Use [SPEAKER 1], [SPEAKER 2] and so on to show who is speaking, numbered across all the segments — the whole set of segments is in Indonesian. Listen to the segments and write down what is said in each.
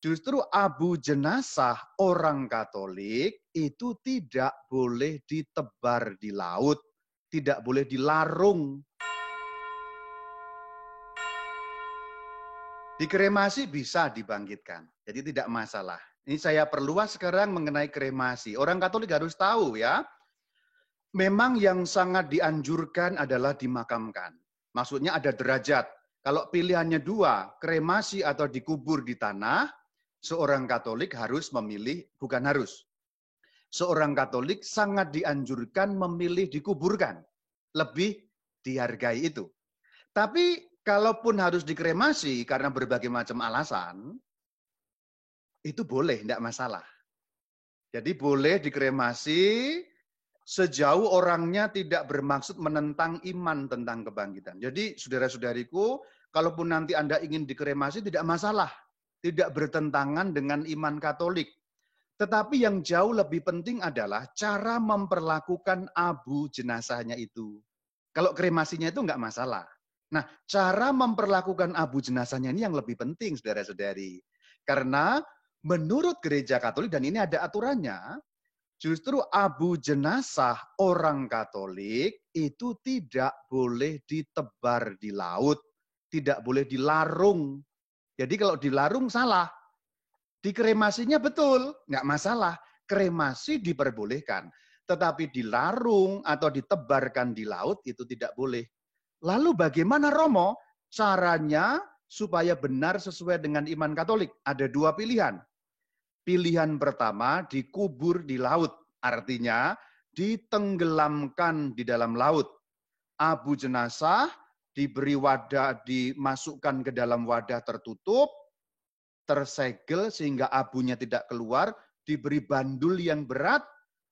[SPEAKER 1] Justru abu jenazah orang Katolik itu tidak boleh ditebar di laut, tidak boleh dilarung. Dikremasi bisa dibangkitkan, jadi tidak masalah. Ini saya perluas sekarang mengenai kremasi. Orang Katolik harus tahu ya, memang yang sangat dianjurkan adalah dimakamkan. Maksudnya ada derajat. Kalau pilihannya dua, kremasi atau dikubur di tanah, seorang Katolik harus memilih, bukan harus. Seorang Katolik sangat dianjurkan memilih dikuburkan. Lebih dihargai itu. Tapi kalaupun harus dikremasi karena berbagai macam alasan, itu boleh, tidak masalah. Jadi boleh dikremasi sejauh orangnya tidak bermaksud menentang iman tentang kebangkitan. Jadi saudara-saudariku, kalaupun nanti Anda ingin dikremasi tidak masalah tidak bertentangan dengan iman Katolik. Tetapi yang jauh lebih penting adalah cara memperlakukan abu jenazahnya itu. Kalau kremasinya itu enggak masalah. Nah, cara memperlakukan abu jenazahnya ini yang lebih penting, saudara-saudari. Karena menurut gereja Katolik, dan ini ada aturannya, justru abu jenazah orang Katolik itu tidak boleh ditebar di laut, tidak boleh dilarung jadi kalau dilarung salah. Dikremasinya betul, nggak masalah. Kremasi diperbolehkan. Tetapi dilarung atau ditebarkan di laut itu tidak boleh. Lalu bagaimana Romo? Caranya supaya benar sesuai dengan iman Katolik. Ada dua pilihan. Pilihan pertama dikubur di laut. Artinya ditenggelamkan di dalam laut. Abu jenazah diberi wadah, dimasukkan ke dalam wadah tertutup, tersegel sehingga abunya tidak keluar, diberi bandul yang berat,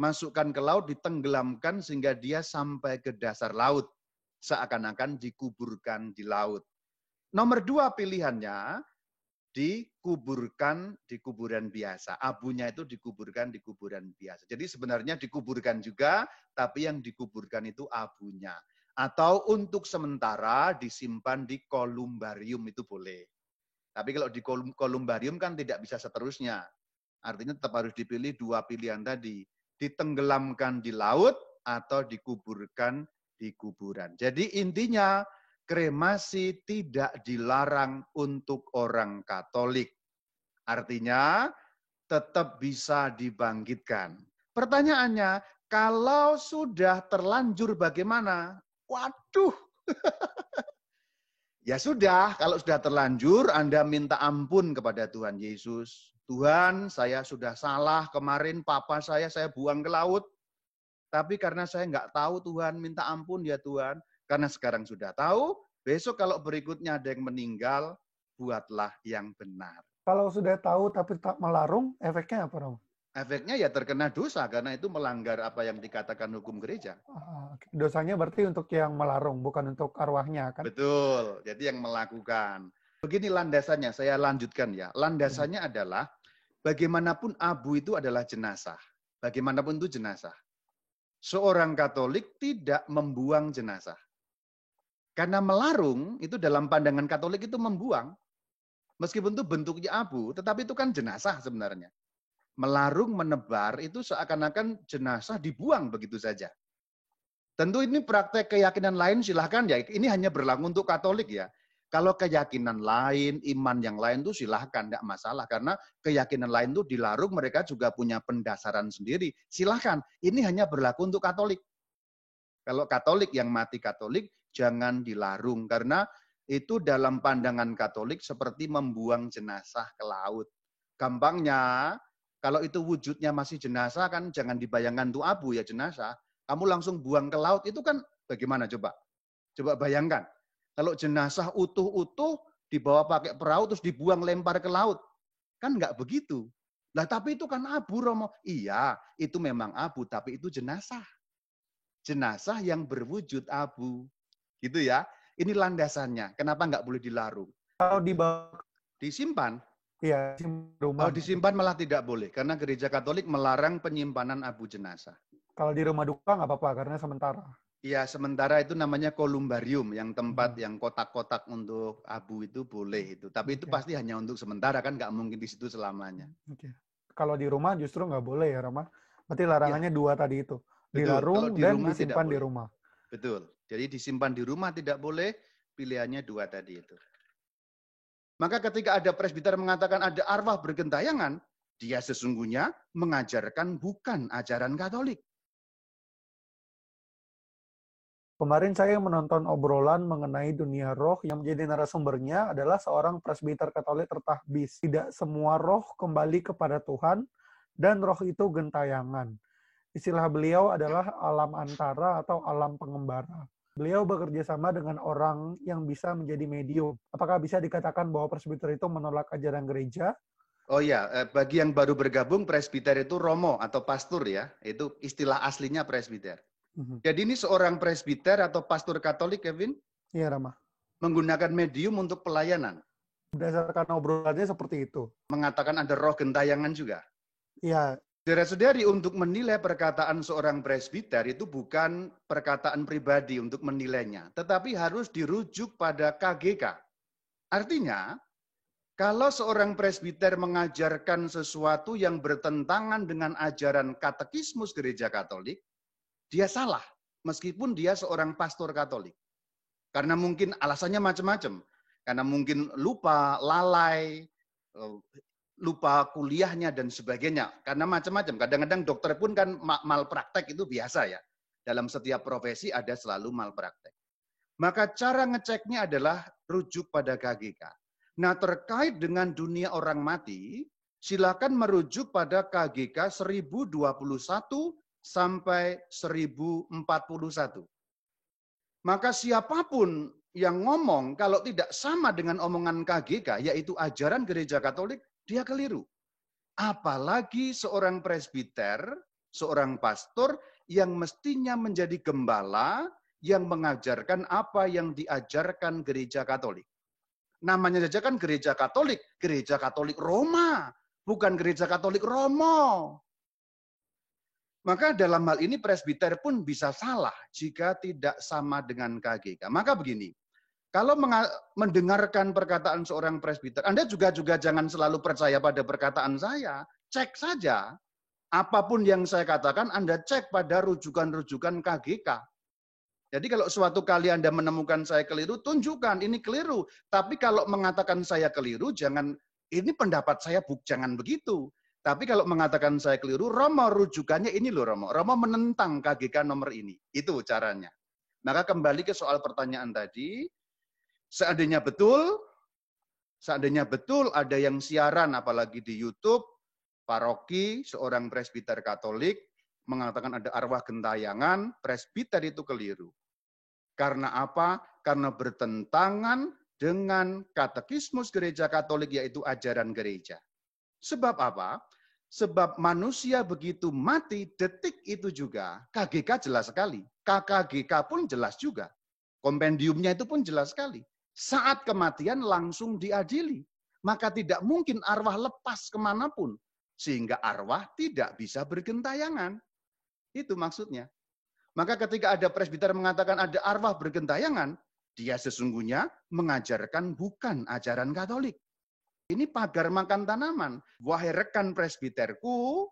[SPEAKER 1] masukkan ke laut, ditenggelamkan sehingga dia sampai ke dasar laut. Seakan-akan dikuburkan di laut. Nomor dua pilihannya, dikuburkan di kuburan biasa. Abunya itu dikuburkan di kuburan biasa. Jadi sebenarnya dikuburkan juga, tapi yang dikuburkan itu abunya atau untuk sementara disimpan di kolumbarium itu boleh. Tapi kalau di kolumbarium kan tidak bisa seterusnya. Artinya tetap harus dipilih dua pilihan tadi. Ditenggelamkan di laut atau dikuburkan di kuburan. Jadi intinya kremasi tidak dilarang untuk orang Katolik. Artinya tetap bisa dibangkitkan. Pertanyaannya, kalau sudah terlanjur bagaimana? Waduh. ya sudah, kalau sudah terlanjur Anda minta ampun kepada Tuhan Yesus. Tuhan, saya sudah salah kemarin papa saya saya buang ke laut. Tapi karena saya nggak tahu Tuhan, minta ampun ya Tuhan. Karena sekarang sudah tahu, besok kalau berikutnya ada yang meninggal, buatlah yang benar.
[SPEAKER 2] Kalau sudah tahu tapi tak melarung, efeknya apa, Rom?
[SPEAKER 1] Efeknya ya terkena dosa karena itu melanggar apa yang dikatakan hukum gereja.
[SPEAKER 2] Ah, dosanya berarti untuk yang melarung, bukan untuk arwahnya kan?
[SPEAKER 1] Betul, jadi yang melakukan. Begini landasannya, saya lanjutkan ya. Landasannya hmm. adalah bagaimanapun abu itu adalah jenazah. Bagaimanapun itu jenazah. Seorang Katolik tidak membuang jenazah. Karena melarung itu dalam pandangan Katolik itu membuang. Meskipun itu bentuknya abu, tetapi itu kan jenazah sebenarnya melarung, menebar, itu seakan-akan jenazah dibuang begitu saja. Tentu ini praktek keyakinan lain silahkan ya. Ini hanya berlaku untuk Katolik ya. Kalau keyakinan lain, iman yang lain itu silahkan, tidak masalah. Karena keyakinan lain itu dilarung, mereka juga punya pendasaran sendiri. Silahkan, ini hanya berlaku untuk Katolik. Kalau Katolik yang mati Katolik, jangan dilarung. Karena itu dalam pandangan Katolik seperti membuang jenazah ke laut. Gampangnya, kalau itu wujudnya masih jenazah kan jangan dibayangkan tuh abu ya jenazah. Kamu langsung buang ke laut itu kan bagaimana coba? Coba bayangkan. Kalau jenazah utuh-utuh dibawa pakai perahu terus dibuang lempar ke laut. Kan nggak begitu. Lah tapi itu kan abu Romo. Iya, itu memang abu tapi itu jenazah. Jenazah yang berwujud abu. Gitu ya. Ini landasannya. Kenapa nggak boleh dilarung?
[SPEAKER 2] Kalau dibawa
[SPEAKER 1] disimpan,
[SPEAKER 2] Iya,
[SPEAKER 1] rumah. Kalau disimpan malah tidak boleh, karena gereja Katolik melarang penyimpanan abu jenazah.
[SPEAKER 2] Kalau di rumah duka nggak apa-apa, karena sementara.
[SPEAKER 1] Ya, sementara itu namanya kolumbarium, yang tempat
[SPEAKER 2] Hmm.
[SPEAKER 1] yang kotak-kotak untuk abu itu boleh itu. Tapi itu
[SPEAKER 2] Oke.
[SPEAKER 1] pasti hanya untuk sementara kan, nggak mungkin di situ selamanya.
[SPEAKER 2] Oke. Kalau di rumah justru nggak boleh ya, Rama. Berarti larangannya dua tadi itu.
[SPEAKER 1] Betul, kalau
[SPEAKER 2] Dilarung
[SPEAKER 1] di
[SPEAKER 2] dan
[SPEAKER 1] rumah
[SPEAKER 2] disimpan di rumah.
[SPEAKER 1] Betul. Jadi disimpan di rumah tidak boleh, pilihannya dua tadi itu. Maka ketika ada presbiter mengatakan ada arwah bergentayangan, dia sesungguhnya mengajarkan bukan ajaran Katolik.
[SPEAKER 2] Kemarin saya menonton obrolan mengenai dunia roh yang menjadi narasumbernya adalah seorang presbiter Katolik tertahbis. Tidak semua roh kembali kepada Tuhan dan roh itu gentayangan. Istilah beliau adalah alam antara atau alam pengembara. Beliau bekerja sama dengan orang yang bisa menjadi medium. Apakah bisa dikatakan bahwa presbiter itu menolak ajaran gereja?
[SPEAKER 1] Oh ya, bagi yang baru bergabung, presbiter itu romo atau pastor ya. Itu istilah aslinya presbiter.
[SPEAKER 2] Mhm.
[SPEAKER 1] Jadi ini seorang presbiter atau pastor Katolik, Kevin,
[SPEAKER 2] Iya, Rama.
[SPEAKER 1] menggunakan medium untuk pelayanan.
[SPEAKER 2] Berdasarkan obrolannya seperti itu.
[SPEAKER 1] Mengatakan ada roh gentayangan juga.
[SPEAKER 2] Iya,
[SPEAKER 1] Saudara-saudari, untuk menilai perkataan seorang presbiter itu bukan perkataan pribadi untuk menilainya, tetapi harus dirujuk pada KGK. Artinya, kalau seorang presbiter mengajarkan sesuatu yang bertentangan dengan ajaran katekismus gereja Katolik, dia salah, meskipun dia seorang pastor Katolik. Karena mungkin alasannya macam-macam. Karena mungkin lupa, lalai, eh, lupa kuliahnya dan sebagainya. Karena macam-macam. Kadang-kadang dokter pun kan ma- malpraktek itu biasa ya. Dalam setiap profesi ada selalu malpraktek. Maka cara ngeceknya adalah rujuk pada KGK. Nah terkait dengan dunia orang mati, silakan merujuk pada KGK 1021 sampai 1041. Maka siapa pun yang ngomong kalau tidak sama dengan omongan KGK, yaitu ajaran gereja Katolik, dia keliru. Apalagi seorang presbiter, seorang pastor yang mestinya menjadi gembala yang mengajarkan apa yang diajarkan gereja Katolik. Namanya saja kan gereja Katolik, gereja Katolik Roma, bukan gereja Katolik Romo. Maka dalam hal ini presbiter pun bisa salah jika tidak sama dengan KGK. Maka begini, kalau mendengarkan perkataan seorang presbiter, Anda juga juga jangan selalu percaya pada perkataan saya. Cek saja. Apa pun yang saya katakan, Anda cek pada rujukan-rujukan KGK. Jadi kalau suatu kali Anda menemukan saya keliru, tunjukkan ini keliru. Tapi kalau mengatakan saya keliru, jangan ini pendapat saya buk jangan begitu. Tapi kalau mengatakan saya keliru, Romo rujukannya ini loh Romo. Romo menentang KGK nomor ini. Itu caranya. Maka kembali ke soal pertanyaan tadi, seandainya betul, seandainya betul ada yang siaran apalagi di YouTube, paroki, seorang presbiter Katolik mengatakan ada arwah gentayangan, presbiter itu keliru. Karena apa? Karena bertentangan dengan katekismus gereja Katolik yaitu ajaran gereja. Sebab apa? Sebab manusia begitu mati detik itu juga KGK jelas sekali. KKGK pun jelas juga. Kompendiumnya itu pun jelas sekali. Saat kematian langsung diadili. Maka tidak mungkin arwah lepas ke mana pun. Sehingga arwah tidak bisa bergentayangan. Itu maksudnya. Maka ketika ada presbiter mengatakan ada arwah bergentayangan, dia sesungguhnya mengajarkan bukan ajaran Katolik. Ini pagar makan tanaman. Wahai rekan presbiterku,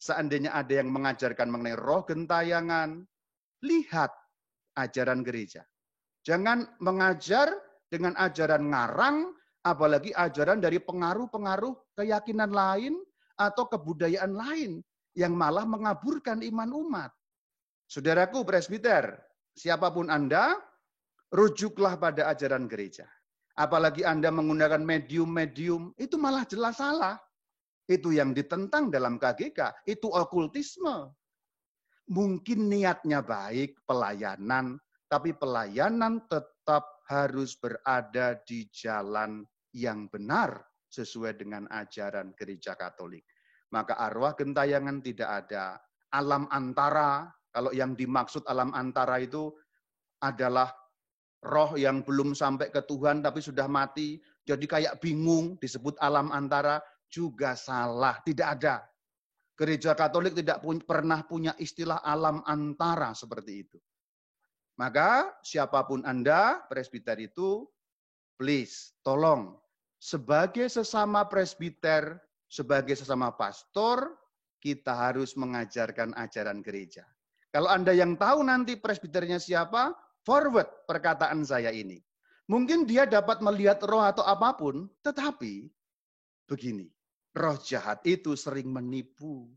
[SPEAKER 1] seandainya ada yang mengajarkan mengenai roh gentayangan, lihat ajaran gereja. Jangan mengajar dengan ajaran ngarang, apalagi ajaran dari pengaruh-pengaruh keyakinan lain atau kebudayaan lain yang malah mengaburkan iman umat. Saudaraku presbiter, siapa pun Anda, rujuklah pada ajaran gereja. Apalagi Anda menggunakan medium-medium, itu malah jelas salah. Itu yang ditentang dalam KGK, itu okultisme. Mungkin niatnya baik, pelayanan, tapi pelayanan tetap harus berada di jalan yang benar sesuai dengan ajaran gereja Katolik. Maka arwah gentayangan tidak ada. Alam antara, kalau yang dimaksud alam antara itu adalah roh yang belum sampai ke Tuhan tapi sudah mati, jadi kayak bingung disebut alam antara juga salah, tidak ada. Gereja Katolik tidak pun, pernah punya istilah alam antara seperti itu. Maka siapa pun Anda, presbiter itu, please, tolong, sebagai sesama presbiter, sebagai sesama pastor, kita harus mengajarkan ajaran gereja. Kalau Anda yang tahu nanti presbiternya siapa, forward perkataan saya ini. Mungkin dia dapat melihat roh atau apa pun, tetapi begini, roh jahat itu sering menipu.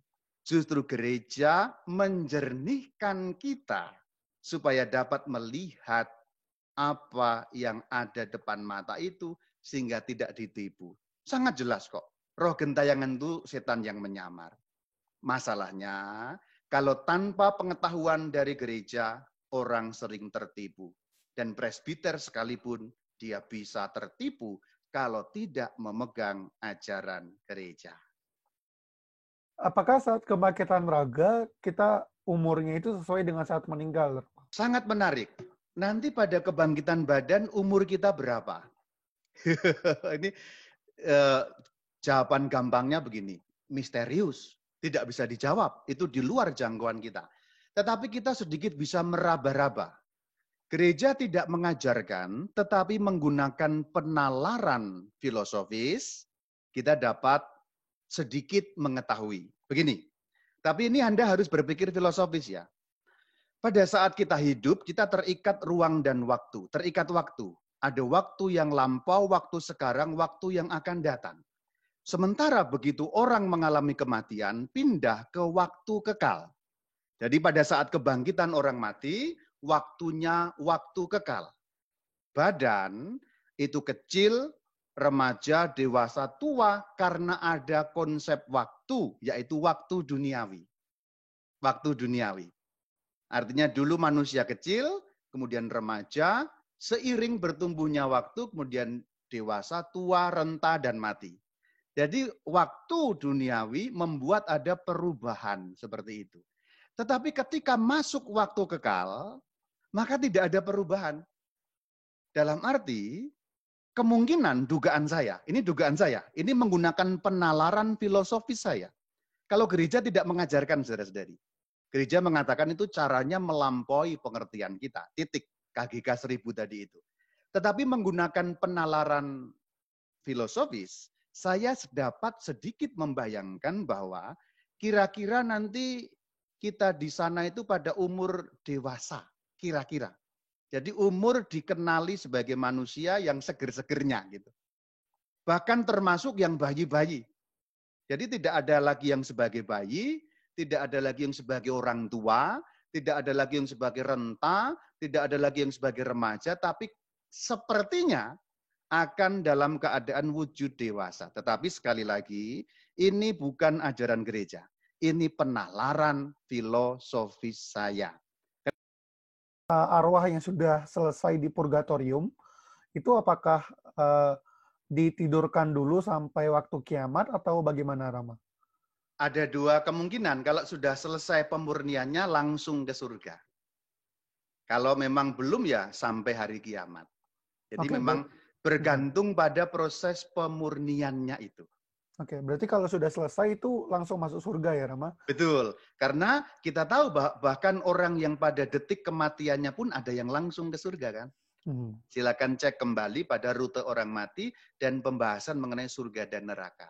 [SPEAKER 1] Justru gereja menjernihkan kita supaya dapat melihat apa yang ada depan mata itu sehingga tidak ditipu. Sangat jelas kok. Roh gentayangan itu setan yang menyamar. Masalahnya, kalau tanpa pengetahuan dari gereja, orang sering tertipu. Dan presbiter sekalipun, dia bisa tertipu kalau tidak memegang ajaran gereja.
[SPEAKER 2] Apakah saat kebangkitan raga kita umurnya itu sesuai dengan saat meninggal?
[SPEAKER 1] Sangat menarik. Nanti pada kebangkitan badan umur kita berapa? Ini eh, jawaban gampangnya begini, misterius, tidak bisa dijawab, itu di luar jangkauan kita. Tetapi kita sedikit bisa meraba-raba. Gereja tidak mengajarkan, tetapi menggunakan penalaran filosofis, kita dapat sedikit mengetahui. Begini, tapi ini Anda harus berpikir filosofis ya. Pada saat kita hidup, kita terikat ruang dan waktu. Terikat waktu. Ada waktu yang lampau, waktu sekarang, waktu yang akan datang. Sementara begitu orang mengalami kematian, pindah ke waktu kekal. Jadi pada saat kebangkitan orang mati, waktunya waktu kekal. Badan itu kecil, remaja, dewasa, tua karena ada konsep waktu, yaitu waktu duniawi. Waktu duniawi. Artinya dulu manusia kecil, kemudian remaja, seiring bertumbuhnya waktu, kemudian dewasa, tua, renta, dan mati. Jadi waktu duniawi membuat ada perubahan seperti itu. Tetapi ketika masuk waktu kekal, maka tidak ada perubahan. Dalam arti, kemungkinan dugaan saya, ini dugaan saya, ini menggunakan penalaran filosofis saya. Kalau gereja tidak mengajarkan saudara-saudari, Gereja mengatakan itu caranya melampaui pengertian kita. Titik KGK 1000 tadi itu. Tetapi menggunakan penalaran filosofis, saya dapat sedikit membayangkan bahwa kira-kira nanti kita di sana itu pada umur dewasa, kira-kira. Jadi umur dikenali sebagai manusia yang seger-segernya gitu. Bahkan termasuk yang bayi-bayi. Jadi tidak ada lagi yang sebagai bayi, tidak ada lagi yang sebagai orang tua, tidak ada lagi yang sebagai renta, tidak ada lagi yang sebagai remaja, tapi sepertinya akan dalam keadaan wujud dewasa. Tetapi sekali lagi, ini bukan ajaran gereja. Ini penalaran filosofis saya.
[SPEAKER 2] Arwah yang sudah selesai di purgatorium, itu apakah uh, ditidurkan dulu sampai waktu kiamat atau bagaimana Rama?
[SPEAKER 1] Ada dua kemungkinan. Kalau sudah selesai pemurniannya langsung ke surga. Kalau memang belum ya sampai hari kiamat. Jadi okay, memang bergantung pada proses pemurniannya itu.
[SPEAKER 2] Oke, berarti kalau sudah selesai itu langsung masuk surga ya, Rama?
[SPEAKER 1] Betul, karena kita tahu bahkan orang yang pada detik kematiannya pun ada yang langsung ke surga kan? Hmm. Silakan cek kembali pada rute orang mati dan pembahasan mengenai surga dan neraka.